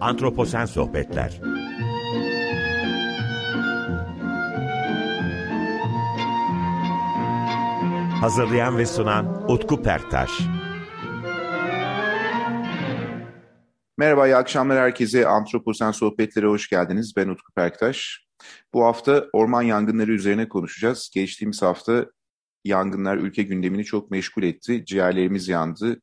Antroposen Sohbetler Hazırlayan ve sunan Utku Perktaş Merhaba, iyi akşamlar herkese. Antroposen Sohbetlere hoş geldiniz. Ben Utku Perktaş. Bu hafta orman yangınları üzerine konuşacağız. Geçtiğimiz hafta yangınlar ülke gündemini çok meşgul etti. Ciğerlerimiz yandı.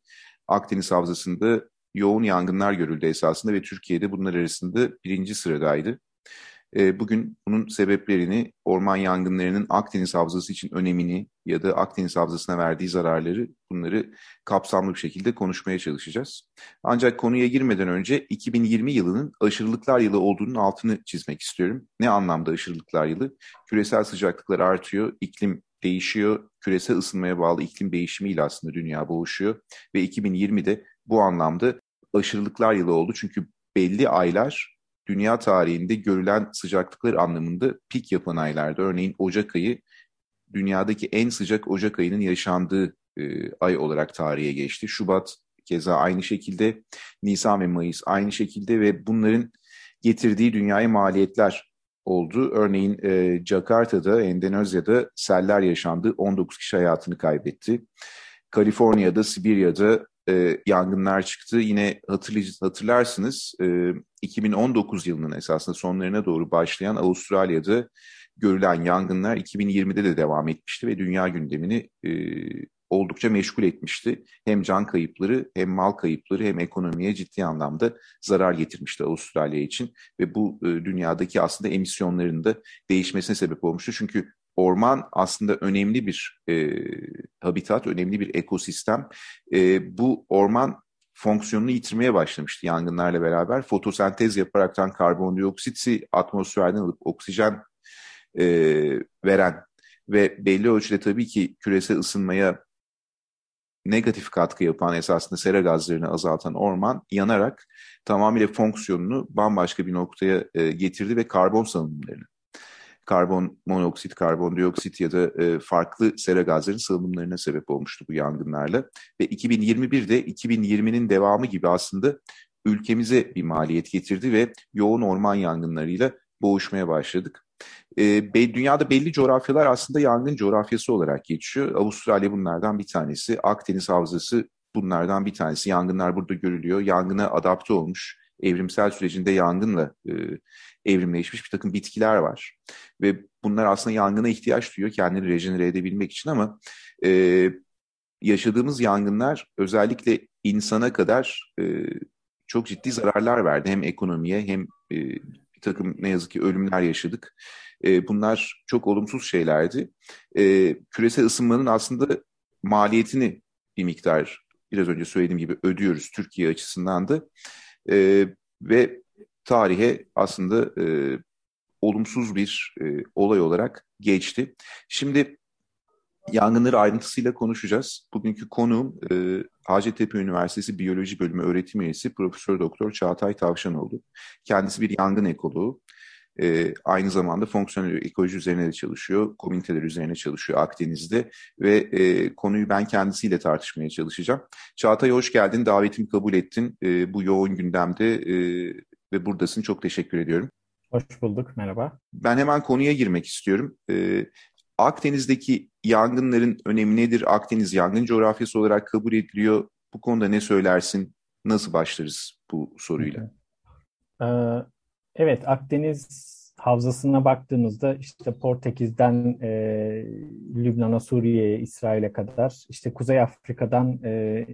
Akdeniz Havzası'nda yoğun yangınlar görüldü esasında ve Türkiye'de bunlar arasında birinci sıradaydı. Ee, bugün bunun sebeplerini, orman yangınlarının Akdeniz Havzası için önemini ya da Akdeniz Havzası'na verdiği zararları bunları kapsamlı bir şekilde konuşmaya çalışacağız. Ancak konuya girmeden önce 2020 yılının aşırılıklar yılı olduğunun altını çizmek istiyorum. Ne anlamda aşırılıklar yılı? Küresel sıcaklıklar artıyor, iklim değişiyor, küresel ısınmaya bağlı iklim değişimiyle aslında dünya boğuşuyor ve 2020'de bu anlamda aşırılıklar yılı oldu. Çünkü belli aylar dünya tarihinde görülen sıcaklıklar anlamında pik yapan aylarda. Örneğin Ocak ayı dünyadaki en sıcak Ocak ayının yaşandığı e, ay olarak tarihe geçti. Şubat keza aynı şekilde, Nisan ve Mayıs aynı şekilde ve bunların getirdiği dünyaya maliyetler oldu. Örneğin e, Jakarta'da, Endonezya'da seller yaşandı. 19 kişi hayatını kaybetti. Kaliforniya'da, Sibirya'da e, yangınlar çıktı. Yine hatırlarsınız e, 2019 yılının esasında sonlarına doğru başlayan Avustralya'da görülen yangınlar 2020'de de devam etmişti ve dünya gündemini e, oldukça meşgul etmişti. Hem can kayıpları hem mal kayıpları hem ekonomiye ciddi anlamda zarar getirmişti Avustralya için ve bu e, dünyadaki aslında emisyonların da değişmesine sebep olmuştu. Çünkü orman aslında önemli bir e, habitat, önemli bir ekosistem. E, bu orman fonksiyonunu yitirmeye başlamıştı yangınlarla beraber. Fotosentez yaparaktan karbondioksiti atmosferden alıp oksijen e, veren ve belli ölçüde tabii ki küresel ısınmaya negatif katkı yapan esasında sera gazlarını azaltan orman yanarak tamamıyla fonksiyonunu bambaşka bir noktaya e, getirdi ve karbon salınımlarını karbon monoksit, karbondioksit ya da e, farklı sera gazlarının salınımlarına sebep olmuştu bu yangınlarla. Ve 2021'de 2020'nin devamı gibi aslında ülkemize bir maliyet getirdi ve yoğun orman yangınlarıyla boğuşmaya başladık. E, dünyada belli coğrafyalar aslında yangın coğrafyası olarak geçiyor. Avustralya bunlardan bir tanesi. Akdeniz Havzası bunlardan bir tanesi. Yangınlar burada görülüyor. Yangına adapte olmuş, evrimsel sürecinde yangınla e, evrimleşmiş bir takım bitkiler var. Ve bunlar aslında yangına ihtiyaç duyuyor kendini rejenere edebilmek için ama e, yaşadığımız yangınlar özellikle insana kadar e, çok ciddi zararlar verdi. Hem ekonomiye hem e, bir takım ne yazık ki ölümler yaşadık. E, bunlar çok olumsuz şeylerdi. E, küresel ısınmanın aslında maliyetini bir miktar biraz önce söylediğim gibi ödüyoruz Türkiye açısından da. E, ve tarihe aslında e, olumsuz bir e, olay olarak geçti. Şimdi yangınları ayrıntısıyla konuşacağız. Bugünkü konuğum e, Hacettepe Üniversitesi Biyoloji Bölümü öğretim üyesi Profesör Doktor Çağatay Tavşanoğlu. Kendisi bir yangın ekoloğu. E, aynı zamanda fonksiyonel ekoloji üzerine de çalışıyor, komüniteler üzerine çalışıyor Akdeniz'de ve e, konuyu ben kendisiyle tartışmaya çalışacağım. Çağatay hoş geldin, davetimi kabul ettin. E, bu yoğun gündemde e, ve buradasın. Çok teşekkür ediyorum. Hoş bulduk, merhaba. Ben hemen konuya girmek istiyorum. Ee, Akdeniz'deki yangınların önemi nedir? Akdeniz yangın coğrafyası olarak kabul ediliyor. Bu konuda ne söylersin? Nasıl başlarız bu soruyla? Ee, evet, Akdeniz havzasına baktığımızda işte Portekiz'den e, Lübnan'a, Suriye'ye, İsrail'e kadar, işte Kuzey Afrika'dan e,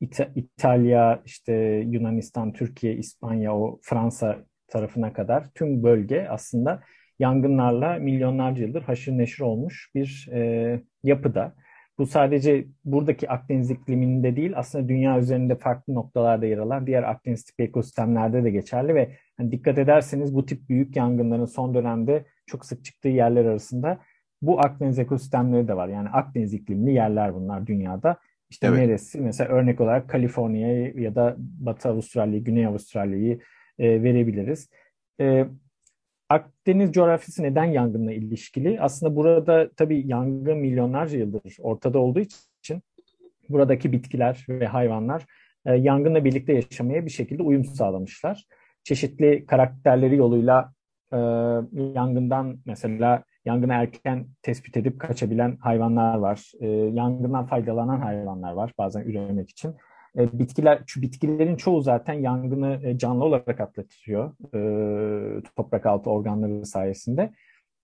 İta- İtalya, işte Yunanistan, Türkiye, İspanya, o Fransa tarafına kadar tüm bölge aslında yangınlarla milyonlarca yıldır haşır neşir olmuş bir e, yapıda. Bu sadece buradaki Akdeniz ikliminde değil aslında dünya üzerinde farklı noktalarda yer alan diğer Akdeniz tipi ekosistemlerde de geçerli ve hani dikkat ederseniz bu tip büyük yangınların son dönemde çok sık çıktığı yerler arasında bu Akdeniz ekosistemleri de var. Yani Akdeniz iklimli yerler bunlar dünyada. İşte evet. neresi? Mesela örnek olarak Kaliforniya'yı ya da Batı Avustralya'yı, Güney Avustralya'yı e, verebiliriz. E, Akdeniz coğrafyası neden yangınla ilişkili? Aslında burada tabii yangın milyonlarca yıldır ortada olduğu için buradaki bitkiler ve hayvanlar e, yangınla birlikte yaşamaya bir şekilde uyum sağlamışlar. Çeşitli karakterleri yoluyla e, yangından mesela yangını erken tespit edip kaçabilen hayvanlar var. E, yangından faydalanan hayvanlar var bazen üremek için. E, bitkiler, şu bitkilerin çoğu zaten yangını e, canlı olarak atlatıyor e, toprak altı organları sayesinde.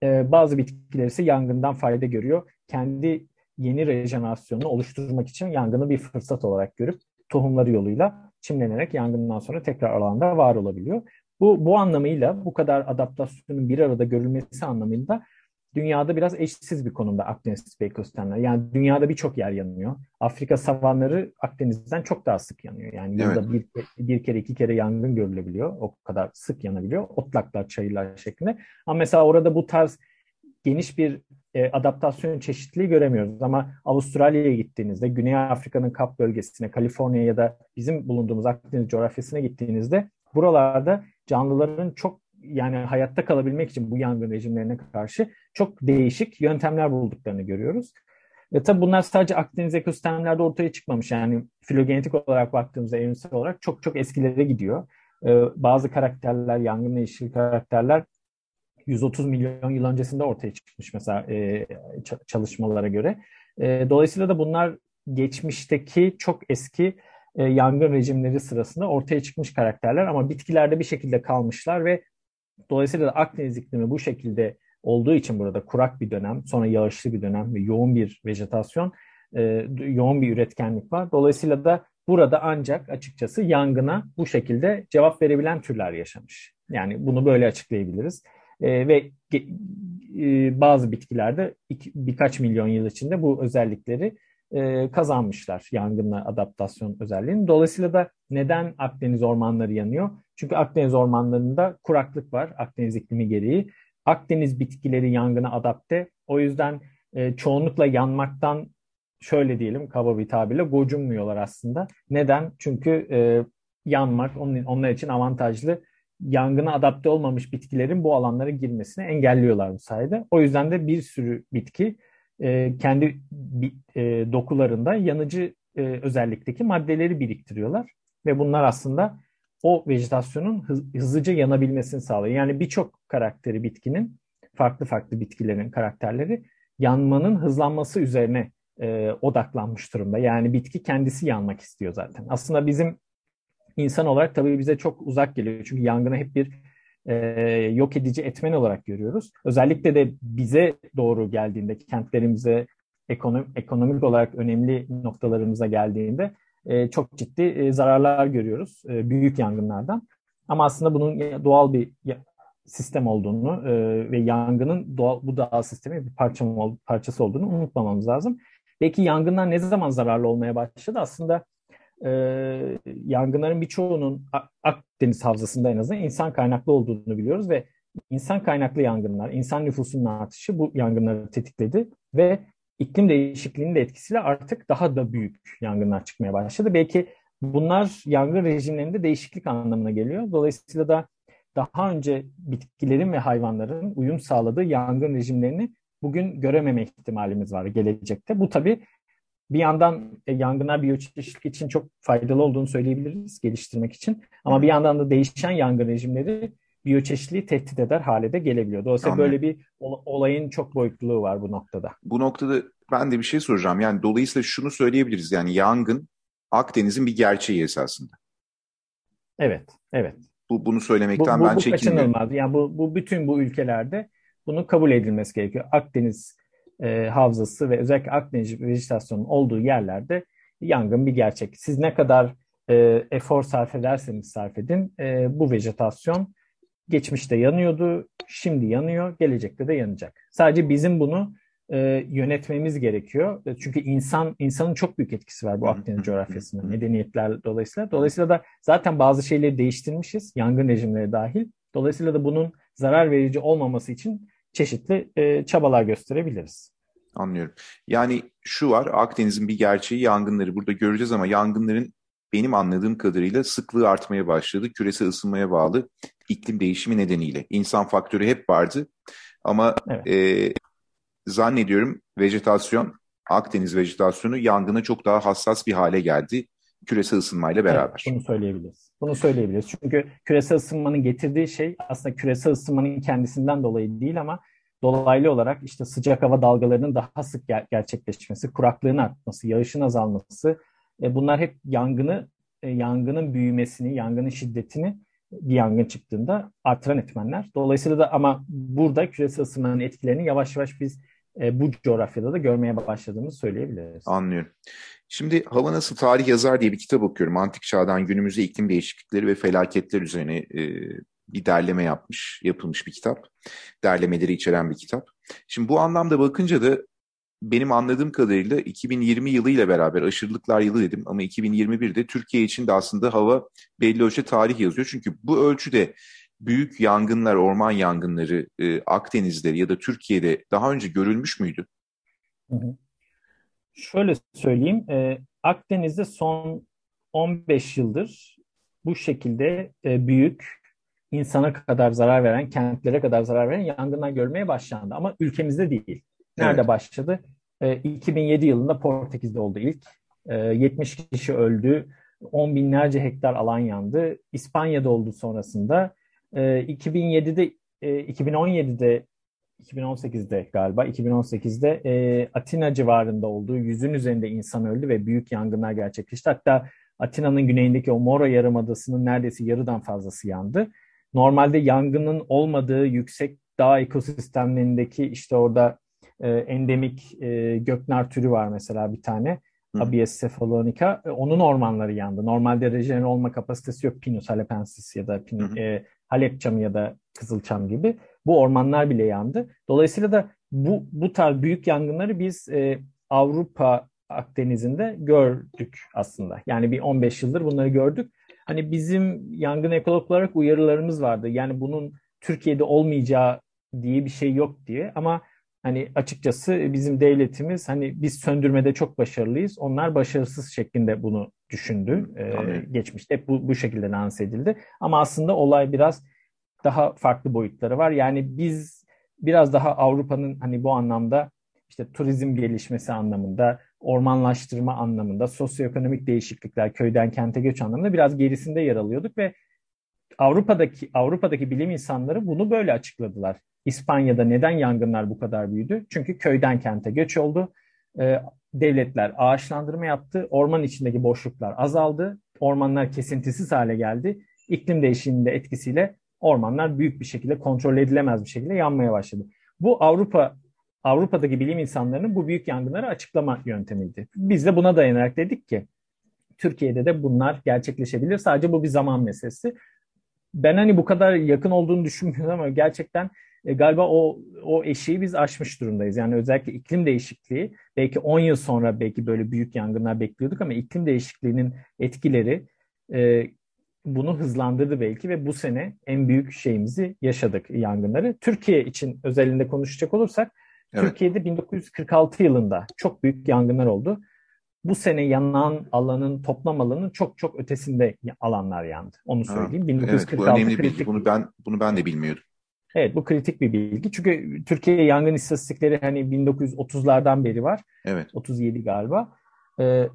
E, bazı bitkiler ise yangından fayda görüyor. Kendi yeni rejenerasyonunu oluşturmak için yangını bir fırsat olarak görüp tohumları yoluyla çimlenerek yangından sonra tekrar alanda var olabiliyor. Bu, bu anlamıyla bu kadar adaptasyonun bir arada görülmesi anlamında dünyada biraz eşsiz bir konumda Akdeniz tipi ekosistemler. Yani dünyada birçok yer yanıyor. Afrika savanları Akdeniz'den çok daha sık yanıyor. Yani yılda evet. bir, bir kere iki kere yangın görülebiliyor. O kadar sık yanabiliyor. Otlaklar, çayırlar şeklinde. Ama mesela orada bu tarz geniş bir e, adaptasyon çeşitliliği göremiyoruz. Ama Avustralya'ya gittiğinizde, Güney Afrika'nın Kap bölgesine, Kaliforniya ya da bizim bulunduğumuz Akdeniz coğrafyasına gittiğinizde buralarda canlıların çok yani hayatta kalabilmek için bu yangın rejimlerine karşı çok değişik yöntemler bulduklarını görüyoruz. Ve tabii bunlar sadece Akdeniz ekosistemlerde ortaya çıkmamış. Yani filogenetik olarak baktığımızda evrimsel olarak çok çok eskilere gidiyor. Ee, bazı karakterler, yangınla ilişkili karakterler 130 milyon yıl öncesinde ortaya çıkmış mesela e, çalışmalara göre. E, dolayısıyla da bunlar geçmişteki çok eski e, yangın rejimleri sırasında ortaya çıkmış karakterler ama bitkilerde bir şekilde kalmışlar ve dolayısıyla da Akdeniz iklimi bu şekilde olduğu için burada kurak bir dönem, sonra yağışlı bir dönem ve yoğun bir vejetasyon, e, yoğun bir üretkenlik var. Dolayısıyla da burada ancak açıkçası yangına bu şekilde cevap verebilen türler yaşamış. Yani bunu böyle açıklayabiliriz. E, ve e, bazı bitkilerde iki, birkaç milyon yıl içinde bu özellikleri e, kazanmışlar yangınla adaptasyon özelliğini. Dolayısıyla da neden Akdeniz ormanları yanıyor? Çünkü Akdeniz ormanlarında kuraklık var Akdeniz iklimi gereği. Akdeniz bitkileri yangına adapte. O yüzden e, çoğunlukla yanmaktan şöyle diyelim kaba bir tabirle gocunmuyorlar aslında. Neden? Çünkü e, yanmak onun, onlar için avantajlı. Yangına adapte olmamış bitkilerin bu alanlara girmesini engelliyorlar bu sayede. O yüzden de bir sürü bitki e, kendi e, dokularında yanıcı e, özellikteki maddeleri biriktiriyorlar ve bunlar aslında o vejetasyonun hız, hızlıca yanabilmesini sağlıyor. Yani birçok karakteri bitkinin, farklı farklı bitkilerin karakterleri yanmanın hızlanması üzerine e, odaklanmış durumda. Yani bitki kendisi yanmak istiyor zaten. Aslında bizim insan olarak tabii bize çok uzak geliyor. Çünkü yangını hep bir e, yok edici etmen olarak görüyoruz. Özellikle de bize doğru geldiğinde, kentlerimize, ekonomik, ekonomik olarak önemli noktalarımıza geldiğinde e, çok ciddi e, zararlar görüyoruz e, büyük yangınlardan. Ama aslında bunun doğal bir sistem olduğunu e, ve yangının doğal, bu doğal sistemin bir parça, parçası olduğunu unutmamamız lazım. Belki yangınlar ne zaman zararlı olmaya başladı? Aslında e, yangınların birçoğunun Akdeniz havzasında en azından insan kaynaklı olduğunu biliyoruz ve insan kaynaklı yangınlar, insan nüfusunun artışı bu yangınları tetikledi ve iklim değişikliğinin de etkisiyle artık daha da büyük yangınlar çıkmaya başladı. Belki bunlar yangın rejimlerinde değişiklik anlamına geliyor. Dolayısıyla da daha önce bitkilerin ve hayvanların uyum sağladığı yangın rejimlerini bugün görememe ihtimalimiz var gelecekte. Bu tabii bir yandan e, yangınlar biyoçeşitlilik için çok faydalı olduğunu söyleyebiliriz geliştirmek için. Ama bir yandan da değişen yangın rejimleri biyoçeşitliği tehdit eder hale de gelebiliyor. Dolayısıyla Anladım. böyle bir olayın çok boyutluluğu var bu noktada. Bu noktada ben de bir şey soracağım. Yani dolayısıyla şunu söyleyebiliriz. Yani yangın Akdeniz'in bir gerçeği esasında. Evet, evet. Bu bunu söylemekten bu, bu, ben çekinmiyorum. Bu kaçınılmaz. Yani bu, bu bütün bu ülkelerde bunu kabul edilmesi gerekiyor. Akdeniz e, havzası ve özellikle Akdeniz vejetasyonun olduğu yerlerde yangın bir gerçek. Siz ne kadar e, efor sarf ederseniz sarf edin e, bu vejetasyon geçmişte yanıyordu, şimdi yanıyor, gelecekte de yanacak. Sadece bizim bunu e, yönetmemiz gerekiyor. E, çünkü insan insanın çok büyük etkisi var bu Akdeniz coğrafyasında medeniyetler dolayısıyla. Dolayısıyla da zaten bazı şeyleri değiştirmişiz, yangın rejimleri dahil. Dolayısıyla da bunun zarar verici olmaması için çeşitli e, çabalar gösterebiliriz. Anlıyorum. Yani şu var, Akdeniz'in bir gerçeği yangınları burada göreceğiz ama yangınların benim anladığım kadarıyla sıklığı artmaya başladı. Küresel ısınmaya bağlı iklim değişimi nedeniyle. İnsan faktörü hep vardı ama evet. e, zannediyorum vejetasyon, Akdeniz vejetasyonu yangına çok daha hassas bir hale geldi. küresel ısınmayla beraber. Evet, bunu söyleyebiliriz. Bunu söyleyebiliriz. Çünkü küresel ısınmanın getirdiği şey aslında küresel ısınmanın kendisinden dolayı değil ama dolaylı olarak işte sıcak hava dalgalarının daha sık ger- gerçekleşmesi, kuraklığın artması, yağışın azalması e, bunlar hep yangını e, yangının büyümesini, yangının şiddetini bir yangın çıktığında artıran etmenler. Dolayısıyla da ama burada küresel ısınmanın etkilerini yavaş yavaş biz e, bu coğrafyada da görmeye başladığımızı söyleyebiliriz. Anlıyorum. Şimdi Hava Nasıl Tarih Yazar diye bir kitap okuyorum. Antik çağdan günümüze iklim değişiklikleri ve felaketler üzerine e, bir derleme yapmış, yapılmış bir kitap. Derlemeleri içeren bir kitap. Şimdi bu anlamda bakınca da benim anladığım kadarıyla 2020 yılıyla beraber aşırılıklar yılı dedim ama 2021'de Türkiye için de aslında hava belli ölçüde tarih yazıyor. Çünkü bu ölçüde büyük yangınlar, orman yangınları e, Akdeniz'de ya da Türkiye'de daha önce görülmüş müydü? Hı hı. Şöyle söyleyeyim, e, Akdeniz'de son 15 yıldır bu şekilde e, büyük, insana kadar zarar veren, kentlere kadar zarar veren yangınlar görmeye başlandı. Ama ülkemizde değil. Nerede evet. başladı? E, 2007 yılında Portekiz'de oldu ilk. E, 70 kişi öldü, 10 binlerce hektar alan yandı. İspanya'da oldu sonrasında. E, 2007'de, e, 2017'de 2018'de galiba 2018'de e, Atina civarında olduğu yüzün üzerinde insan öldü ve büyük yangınlar gerçekleşti. Hatta Atina'nın güneyindeki o Moro Yarımadası'nın neredeyse yarıdan fazlası yandı. Normalde yangının olmadığı yüksek dağ ekosistemlerindeki işte orada e, endemik e, göknar türü var mesela bir tane. Hı. Abies cephalonica. Onun ormanları yandı. Normalde rejenere olma kapasitesi yok. Pinus halepensis ya da pin, e, Halep çamı ya da kızılçam gibi. Bu ormanlar bile yandı. Dolayısıyla da bu bu tarz büyük yangınları biz e, Avrupa Akdeniz'inde gördük aslında. Yani bir 15 yıldır bunları gördük. Hani bizim yangın ekolog olarak uyarılarımız vardı. Yani bunun Türkiye'de olmayacağı diye bir şey yok diye. Ama hani açıkçası bizim devletimiz hani biz söndürmede çok başarılıyız. Onlar başarısız şeklinde bunu düşündü. Ee, geçmişte hep bu, bu şekilde lanse edildi. Ama aslında olay biraz daha farklı boyutları var. Yani biz biraz daha Avrupa'nın hani bu anlamda işte turizm gelişmesi anlamında, ormanlaştırma anlamında, sosyoekonomik değişiklikler, köyden kente göç anlamında biraz gerisinde yer alıyorduk ve Avrupa'daki Avrupa'daki bilim insanları bunu böyle açıkladılar. İspanya'da neden yangınlar bu kadar büyüdü? Çünkü köyden kente göç oldu. Ee, devletler ağaçlandırma yaptı. Orman içindeki boşluklar azaldı. Ormanlar kesintisiz hale geldi. İklim değişiminin de etkisiyle ormanlar büyük bir şekilde kontrol edilemez bir şekilde yanmaya başladı. Bu Avrupa Avrupa'daki bilim insanlarının bu büyük yangınları açıklama yöntemiydi. Biz de buna dayanarak dedik ki Türkiye'de de bunlar gerçekleşebilir. Sadece bu bir zaman meselesi. Ben hani bu kadar yakın olduğunu düşünmüyorum ama gerçekten e, galiba o o eşiği biz aşmış durumdayız. Yani özellikle iklim değişikliği belki 10 yıl sonra belki böyle büyük yangınlar bekliyorduk ama iklim değişikliğinin etkileri e, bunu hızlandırdı belki ve bu sene en büyük şeyimizi yaşadık yangınları. Türkiye için özelinde konuşacak olursak evet. Türkiye'de 1946 yılında çok büyük yangınlar oldu. Bu sene yanan alanın toplam alanın çok çok ötesinde alanlar yandı. Onu söyleyeyim. Ha, 1946 evet, bu önemli kritik... bilgi. Bunu ben bunu ben de bilmiyordum. Evet bu kritik bir bilgi. Çünkü Türkiye yangın istatistikleri hani 1930'lardan beri var. Evet. 37 galiba. Ee,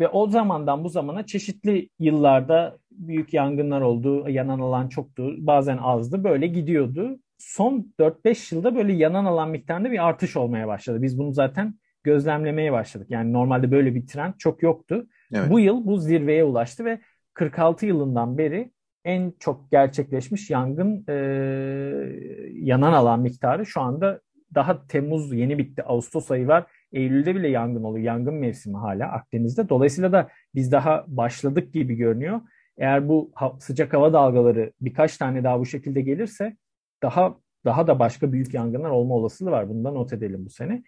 ve o zamandan bu zamana çeşitli yıllarda büyük yangınlar oldu, yanan alan çoktu, bazen azdı, böyle gidiyordu. Son 4-5 yılda böyle yanan alan miktarında bir artış olmaya başladı. Biz bunu zaten gözlemlemeye başladık. Yani normalde böyle bir trend çok yoktu. Evet. Bu yıl bu zirveye ulaştı ve 46 yılından beri en çok gerçekleşmiş yangın e, yanan alan miktarı şu anda daha Temmuz yeni bitti. Ağustos ayı var. Eylül'de bile yangın oluyor. Yangın mevsimi hala Akdeniz'de. Dolayısıyla da biz daha başladık gibi görünüyor. Eğer bu sıcak hava dalgaları birkaç tane daha bu şekilde gelirse daha daha da başka büyük yangınlar olma olasılığı var. Bunu da not edelim bu sene.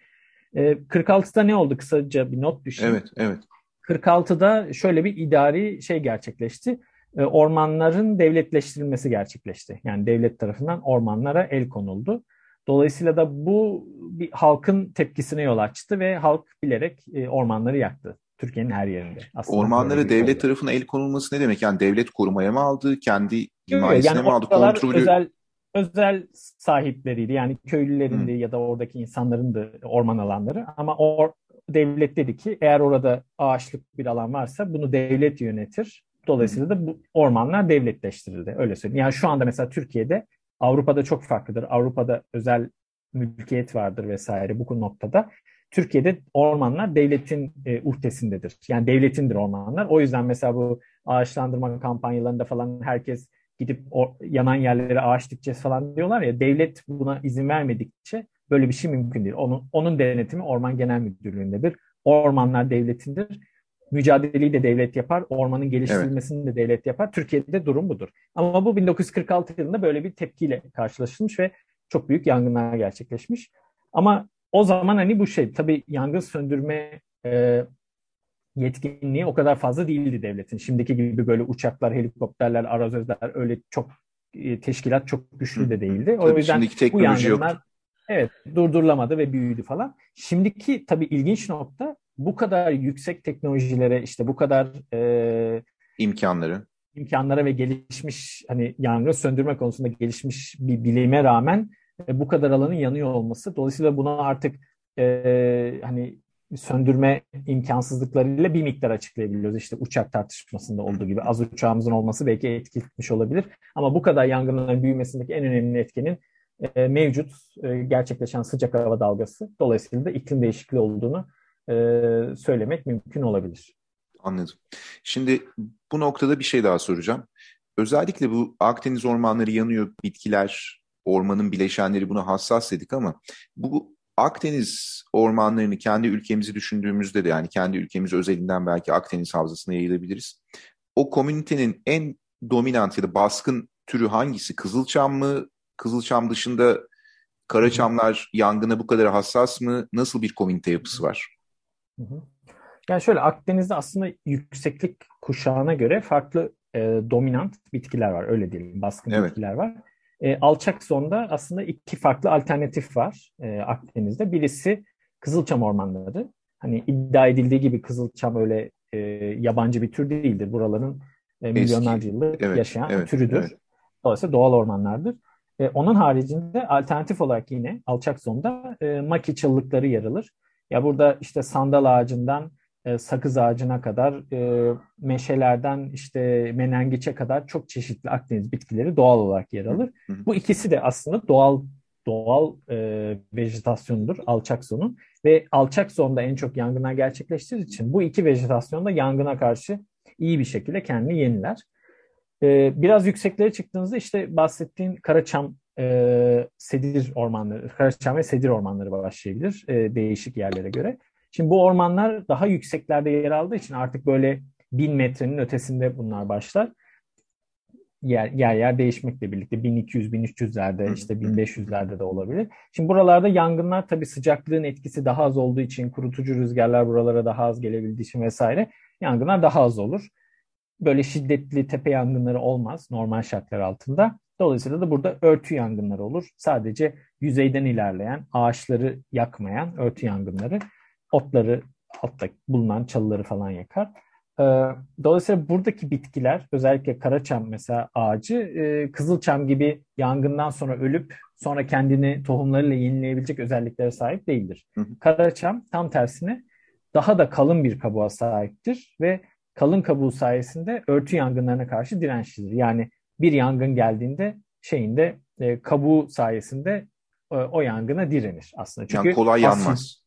E, 46'da ne oldu kısaca bir not düşün. Evet, evet. 46'da şöyle bir idari şey gerçekleşti. E, ormanların devletleştirilmesi gerçekleşti. Yani devlet tarafından ormanlara el konuldu. Dolayısıyla da bu bir halkın tepkisine yol açtı ve halk bilerek e, ormanları yaktı. Türkiye'nin her yerinde. Aslında Ormanlara devlet oldu. tarafına el konulması ne demek? Yani devlet korumaya mı aldı? Kendi himayesine yani mi aldı? Kontrolü... Özel, özel sahipleriydi. Yani köylülerin de hmm. ya da oradaki insanların da orman alanları. Ama or, devlet dedi ki eğer orada ağaçlık bir alan varsa bunu devlet yönetir. Dolayısıyla da bu ormanlar devletleştirildi. Öyle söyleyeyim. Yani şu anda mesela Türkiye'de Avrupa'da çok farklıdır. Avrupa'da özel mülkiyet vardır vesaire bu noktada. Türkiye'de ormanlar devletin e, uhdesindedir. Yani devletindir ormanlar. O yüzden mesela bu ağaçlandırma kampanyalarında falan herkes gidip o, yanan yerlere ağaç dikeceğiz falan diyorlar ya devlet buna izin vermedikçe böyle bir şey mümkün değil. Onun, onun denetimi Orman Genel Müdürlüğü'ndedir. Ormanlar devletindir. Mücadeleyi de devlet yapar. Ormanın geliştirilmesini evet. de devlet yapar. Türkiye'de durum budur. Ama bu 1946 yılında böyle bir tepkiyle karşılaşılmış ve çok büyük yangınlar gerçekleşmiş. Ama o zaman hani bu şey tabii yangın söndürme e, yetkinliği o kadar fazla değildi devletin. Şimdiki gibi böyle uçaklar, helikopterler, arazözler öyle çok e, teşkilat çok güçlü de değildi. O yüzden bu yangınlar yok. Evet durdurulamadı ve büyüdü falan. Şimdiki tabii ilginç nokta bu kadar yüksek teknolojilere işte bu kadar e, imkanları imkanlara ve gelişmiş hani yangın söndürme konusunda gelişmiş bir bilime rağmen e, bu kadar alanın yanıyor olması. Dolayısıyla buna artık e, hani söndürme imkansızlıklarıyla bir miktar açıklayabiliyoruz. İşte uçak tartışmasında olduğu gibi az uçağımızın olması belki etki olabilir. Ama bu kadar yangınların büyümesindeki en önemli etkenin e, mevcut e, gerçekleşen sıcak hava dalgası. Dolayısıyla da iklim değişikliği olduğunu e, söylemek mümkün olabilir. Anladım. Şimdi bu noktada bir şey daha soracağım. Özellikle bu Akdeniz ormanları yanıyor, bitkiler, ormanın bileşenleri buna hassas dedik ama bu Akdeniz ormanlarını kendi ülkemizi düşündüğümüzde de yani kendi ülkemiz özelinden belki Akdeniz havzasına yayılabiliriz. O komünitenin en dominant ya da baskın türü hangisi? Kızılçam mı? Kızılçam dışında Karaçamlar yangına bu kadar hassas mı? Nasıl bir komünite yapısı var? Yani şöyle Akdeniz'de aslında yükseklik kuşağına göre farklı e, dominant bitkiler var. Öyle diyelim baskın evet. bitkiler var. E, alçak zonda aslında iki farklı alternatif var e, Akdeniz'de. Birisi Kızılçam ormanları. Hani iddia edildiği gibi Kızılçam öyle e, yabancı bir tür değildir. Buraların e, milyonlarca yıllık evet, yaşayan evet, türüdür. Evet. Dolayısıyla doğal ormanlardır. E, onun haricinde alternatif olarak yine alçak zonda e, maki çıllıkları yer alır. Ya burada işte sandal ağacından e, sakız ağacına kadar, e, meşelerden işte menengiçe kadar çok çeşitli Akdeniz bitkileri doğal olarak yer alır. Bu ikisi de aslında doğal doğal e, vejetasyondur alçak zonun ve alçak zonda en çok yangınlar gerçekleştiği için bu iki vejetasyon da yangına karşı iyi bir şekilde kendini yeniler. E, biraz yükseklere çıktığınızda işte bahsettiğim Karaçam e, sedir ormanları, Karaçam ve sedir ormanları başlayabilir e, değişik yerlere göre. Şimdi bu ormanlar daha yükseklerde yer aldığı için artık böyle bin metrenin ötesinde bunlar başlar. Yer yer, yer değişmekle birlikte 1200-1300'lerde işte 1500'lerde de olabilir. Şimdi buralarda yangınlar tabii sıcaklığın etkisi daha az olduğu için kurutucu rüzgarlar buralara daha az gelebildiği için vesaire yangınlar daha az olur. Böyle şiddetli tepe yangınları olmaz normal şartlar altında. Dolayısıyla da burada örtü yangınları olur. Sadece yüzeyden ilerleyen, ağaçları yakmayan örtü yangınları otları altta bulunan çalıları falan yakar. Ee, dolayısıyla buradaki bitkiler özellikle karaçam mesela ağacı e, kızılçam gibi yangından sonra ölüp sonra kendini tohumlarıyla yenileyebilecek özelliklere sahip değildir. Hı hı. Karaçam tam tersine daha da kalın bir kabuğa sahiptir ve kalın kabuğu sayesinde örtü yangınlarına karşı dirençlidir. Yani bir yangın geldiğinde şeyinde e, kabuğu sayesinde e, o yangına direnir aslında. Çünkü yani kolay yanmaz.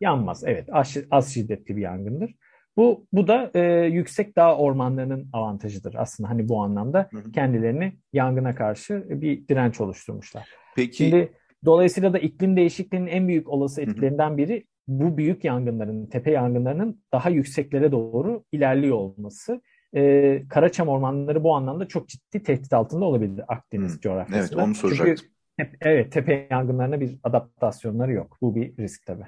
Yanmaz. Evet. Az, az şiddetli bir yangındır. Bu bu da e, yüksek dağ ormanlarının avantajıdır aslında hani bu anlamda hı hı. kendilerini yangına karşı bir direnç oluşturmuşlar. Peki Şimdi dolayısıyla da iklim değişikliğinin en büyük olası etkilerinden biri bu büyük yangınların, tepe yangınlarının daha yükseklere doğru ilerliyor olması. Ee, Karaçam ormanları bu anlamda çok ciddi tehdit altında olabilir Akdeniz Hı. coğrafyasında. Evet onu soracaktım. Çünkü, evet tepe yangınlarına bir adaptasyonları yok. Bu bir risk tabii.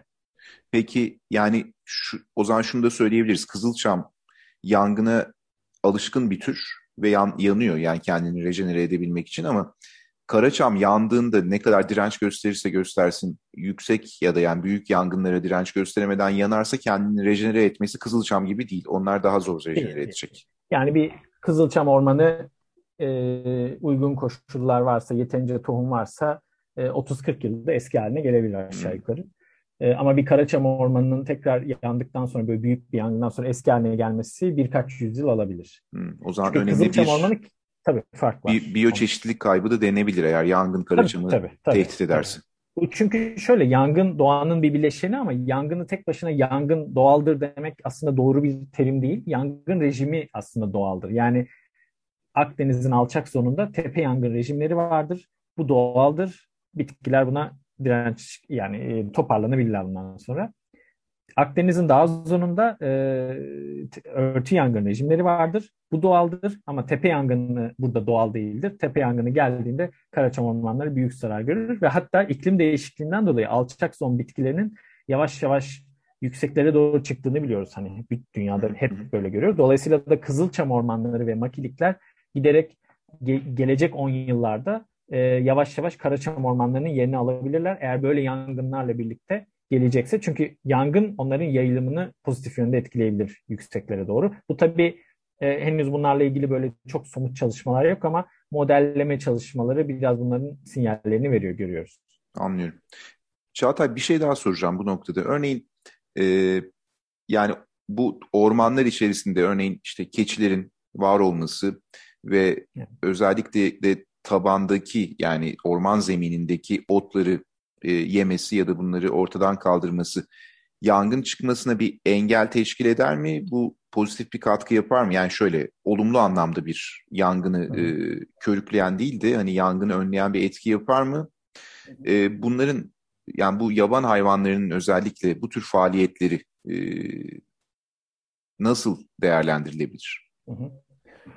Peki yani şu, o zaman şunu da söyleyebiliriz. Kızılçam yangına alışkın bir tür ve yan, yanıyor yani kendini rejenere edebilmek için ama Karaçam yandığında ne kadar direnç gösterirse göstersin yüksek ya da yani büyük yangınlara direnç gösteremeden yanarsa kendini rejenere etmesi Kızılçam gibi değil. Onlar daha zor rejenere edecek. Yani bir Kızılçam ormanı e, uygun koşullar varsa, yeterince tohum varsa e, 30-40 yılda eski haline gelebilir aşağı yukarı. E, ama bir Karaçam Ormanı'nın tekrar yandıktan sonra böyle büyük bir yangından sonra eski haline gelmesi birkaç yüzyıl alabilir. Hmm, o zaman Çünkü önemli Kızılçam bir Ormanı tabii fark var. bir biyoçeşitlilik kaybı da denebilir eğer yangın Karaçam'ı tabii, tabii, tabii, tehdit ederse. Tabii. Çünkü şöyle yangın doğanın bir bileşeni ama yangını tek başına yangın doğaldır demek aslında doğru bir terim değil. Yangın rejimi aslında doğaldır. Yani Akdeniz'in alçak zonunda tepe yangın rejimleri vardır. Bu doğaldır. Bitkiler buna direnç yani e, toparlanabilirler bundan sonra. Akdeniz'in daha zonunda e, örtü yangın rejimleri vardır. Bu doğaldır ama tepe yangını burada doğal değildir. Tepe yangını geldiğinde Karaçam ormanları büyük zarar görür ve hatta iklim değişikliğinden dolayı alçak zon bitkilerinin yavaş yavaş yükseklere doğru çıktığını biliyoruz. Hani dünyada hep böyle görüyoruz. Dolayısıyla da Kızılçam ormanları ve makilikler giderek ge- gelecek 10 yıllarda e, yavaş yavaş Karaçam ormanlarının yerini alabilirler. Eğer böyle yangınlarla birlikte gelecekse. Çünkü yangın onların yayılımını pozitif yönde etkileyebilir yükseklere doğru. Bu tabii e, henüz bunlarla ilgili böyle çok somut çalışmalar yok ama modelleme çalışmaları biraz bunların sinyallerini veriyor, görüyoruz. Anlıyorum. Çağatay bir şey daha soracağım bu noktada. Örneğin e, yani bu ormanlar içerisinde örneğin işte keçilerin var olması ve evet. özellikle de tabandaki yani orman zeminindeki otları e, yemesi ya da bunları ortadan kaldırması yangın çıkmasına bir engel teşkil eder mi? Bu pozitif bir katkı yapar mı? Yani şöyle olumlu anlamda bir yangını e, körükleyen değil de hani yangını önleyen bir etki yapar mı? E, bunların yani bu yaban hayvanlarının özellikle bu tür faaliyetleri e, nasıl değerlendirilebilir? Hı hı.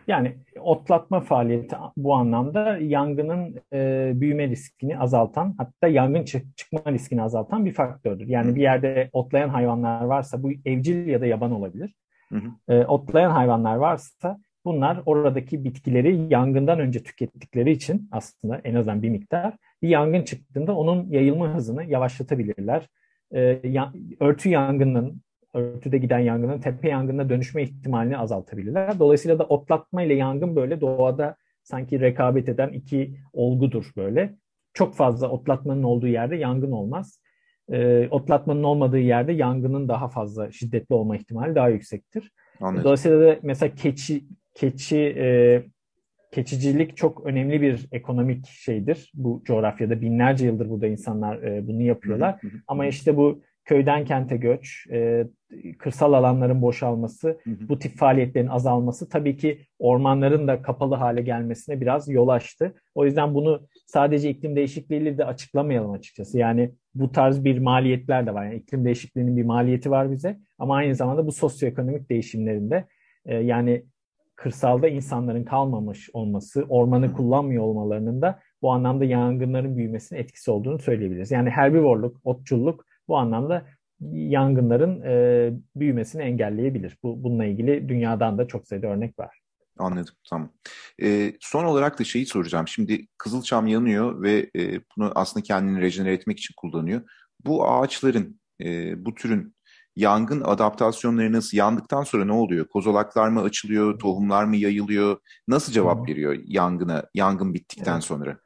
Yani otlatma faaliyeti bu anlamda yangının e, büyüme riskini azaltan hatta yangın çık çıkma riskini azaltan bir faktördür. Yani bir yerde otlayan hayvanlar varsa bu evcil ya da yaban olabilir. Hı hı. E, otlayan hayvanlar varsa bunlar oradaki bitkileri yangından önce tükettikleri için aslında en azından bir miktar bir yangın çıktığında onun yayılma hızını yavaşlatabilirler. E, ya, örtü yangının örtüde giden yangının tepe yangınına dönüşme ihtimalini azaltabilirler. Dolayısıyla da otlatma ile yangın böyle doğada sanki rekabet eden iki olgudur böyle. Çok fazla otlatmanın olduğu yerde yangın olmaz. E, otlatmanın olmadığı yerde yangının daha fazla şiddetli olma ihtimali daha yüksektir. Anladım. Dolayısıyla da mesela keçi keçi e, keçicilik çok önemli bir ekonomik şeydir. Bu coğrafyada binlerce yıldır burada insanlar e, bunu yapıyorlar. Ama işte bu köyden kente göç, e, kırsal alanların boşalması, hı hı. bu tip faaliyetlerin azalması tabii ki ormanların da kapalı hale gelmesine biraz yol açtı. O yüzden bunu sadece iklim değişikliğiyle de açıklamayalım açıkçası. Yani bu tarz bir maliyetler de var. Yani iklim değişikliğinin bir maliyeti var bize ama aynı zamanda bu sosyoekonomik değişimlerinde e, yani kırsalda insanların kalmamış olması, ormanı kullanmıyor olmalarının da bu anlamda yangınların büyümesine etkisi olduğunu söyleyebiliriz. Yani herbivorluk, otçulluk bu anlamda yangınların e, büyümesini engelleyebilir. Bu bununla ilgili dünyadan da çok sayıda örnek var. Anladım, tamam. E, son olarak da şeyi soracağım. Şimdi Kızılçam yanıyor ve e, bunu aslında kendini rejenere etmek için kullanıyor. Bu ağaçların, e, bu türün yangın adaptasyonları nasıl? Yandıktan sonra ne oluyor? Kozolaklar mı açılıyor, tohumlar mı yayılıyor? Nasıl cevap veriyor yangına, yangın bittikten evet. sonra?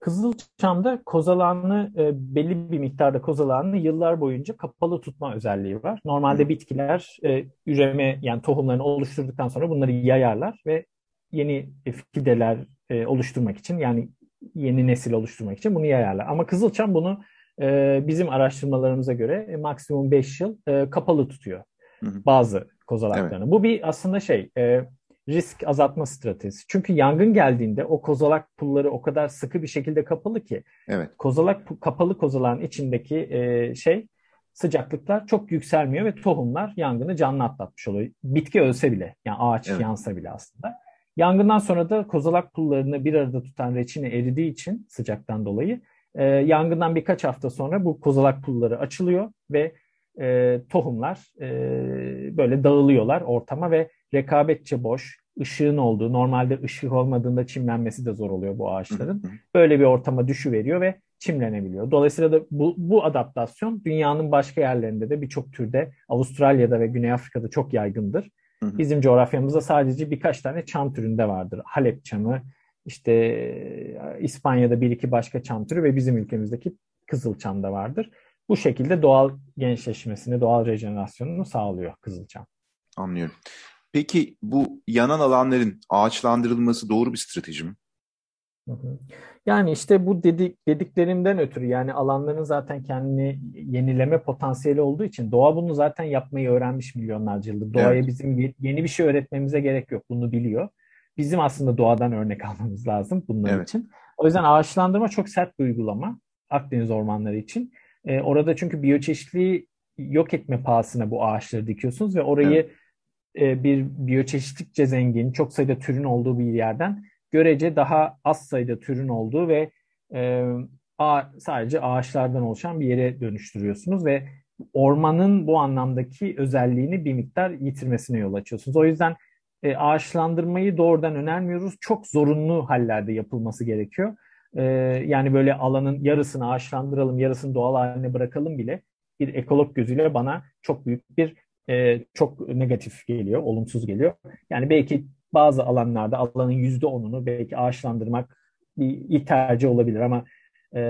Kızılçam'da kozalağını e, belli bir miktarda kozalağını yıllar boyunca kapalı tutma özelliği var. Normalde bitkiler e, üreme yani tohumlarını oluşturduktan sonra bunları yayarlar ve yeni fideler e, oluşturmak için yani yeni nesil oluşturmak için bunu yayarlar. Ama Kızılçam bunu e, bizim araştırmalarımıza göre e, maksimum 5 yıl e, kapalı tutuyor Hı. bazı kozalaklarını. Evet. Bu bir aslında şey e, risk azaltma stratejisi. Çünkü yangın geldiğinde o kozalak pulları o kadar sıkı bir şekilde kapalı ki evet. kozalak kapalı kozalağın içindeki e, şey sıcaklıklar çok yükselmiyor ve tohumlar yangını canlı atlatmış oluyor. Bitki ölse bile yani ağaç evet. yansa bile aslında. Yangından sonra da kozalak pullarını bir arada tutan reçine eridiği için sıcaktan dolayı e, yangından birkaç hafta sonra bu kozalak pulları açılıyor ve e, tohumlar e, böyle dağılıyorlar ortama ve rekabetçe boş, ışığın olduğu, normalde ışık olmadığında çimlenmesi de zor oluyor bu ağaçların. Böyle bir ortama düşüveriyor ve çimlenebiliyor. Dolayısıyla da bu, bu adaptasyon dünyanın başka yerlerinde de birçok türde Avustralya'da ve Güney Afrika'da çok yaygındır. Bizim coğrafyamızda sadece birkaç tane çam türünde vardır. Halep çamı, işte İspanya'da bir iki başka çam türü ve bizim ülkemizdeki kızıl çam da vardır. bu şekilde doğal gençleşmesini, doğal rejenerasyonunu sağlıyor Kızılçam. Anlıyorum. Peki bu yanan alanların ağaçlandırılması doğru bir strateji mi? Yani işte bu dedik, dediklerimden ötürü yani alanların zaten kendini yenileme potansiyeli olduğu için doğa bunu zaten yapmayı öğrenmiş milyonlarca yıldır. Doğaya evet. bizim yeni bir şey öğretmemize gerek yok. Bunu biliyor. Bizim aslında doğadan örnek almamız lazım bunlar evet. için. O yüzden ağaçlandırma çok sert bir uygulama Akdeniz ormanları için. Ee, orada çünkü biyoçeşitliği yok etme pahasına bu ağaçları dikiyorsunuz ve orayı evet. E, bir biyoçeşitlikçe zengin, çok sayıda türün olduğu bir yerden görece daha az sayıda türün olduğu ve e, sadece ağaçlardan oluşan bir yere dönüştürüyorsunuz ve ormanın bu anlamdaki özelliğini bir miktar yitirmesine yol açıyorsunuz. O yüzden e, ağaçlandırmayı doğrudan önermiyoruz. Çok zorunlu hallerde yapılması gerekiyor. E, yani böyle alanın yarısını ağaçlandıralım, yarısını doğal haline bırakalım bile bir ekolog gözüyle bana çok büyük bir e, çok negatif geliyor, olumsuz geliyor. Yani belki bazı alanlarda alanın yüzde onunu belki ağaçlandırmak bir ilk tercih olabilir ama e,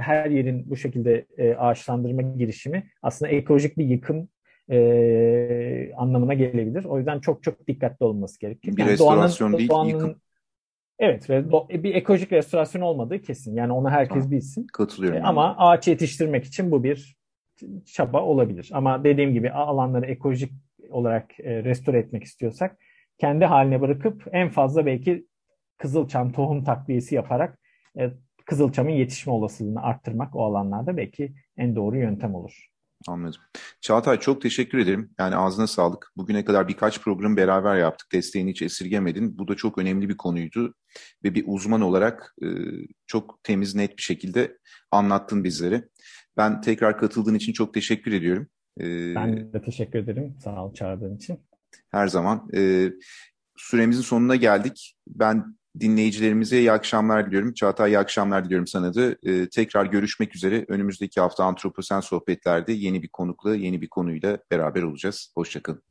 her yerin bu şekilde e, ağaçlandırma girişimi aslında ekolojik bir yıkım e, anlamına gelebilir. O yüzden çok çok dikkatli olması gerekiyor. Bir yani restorasyon doğanın, değil, doğanın, yıkım. Evet ve do, bir ekolojik restorasyon olmadığı kesin. Yani onu herkes ha, bilsin. Katılıyorum. E, ama ağaç yetiştirmek için bu bir çaba olabilir. Ama dediğim gibi alanları ekolojik olarak e, restore etmek istiyorsak kendi haline bırakıp en fazla belki kızılçam tohum takviyesi yaparak e, kızılçamın yetişme olasılığını arttırmak o alanlarda belki en doğru yöntem olur. Anladım. Çağatay çok teşekkür ederim. Yani ağzına sağlık. Bugüne kadar birkaç program beraber yaptık. Desteğini hiç esirgemedin. Bu da çok önemli bir konuydu. Ve bir uzman olarak e, çok temiz, net bir şekilde anlattın bizlere. Ben tekrar katıldığın için çok teşekkür ediyorum. E, ben de teşekkür ederim. Sağ ol çağırdığın için her zaman. E, süremizin sonuna geldik. Ben dinleyicilerimize iyi akşamlar diliyorum. Çağatay iyi akşamlar diliyorum sana da. E, tekrar görüşmek üzere. Önümüzdeki hafta Antroposen Sohbetler'de yeni bir konukla, yeni bir konuyla beraber olacağız. Hoşçakalın.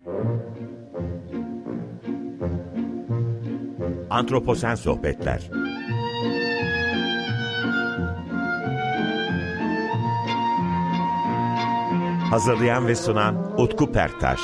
Antroposen Sohbetler Hazırlayan ve sunan Utku Perktaş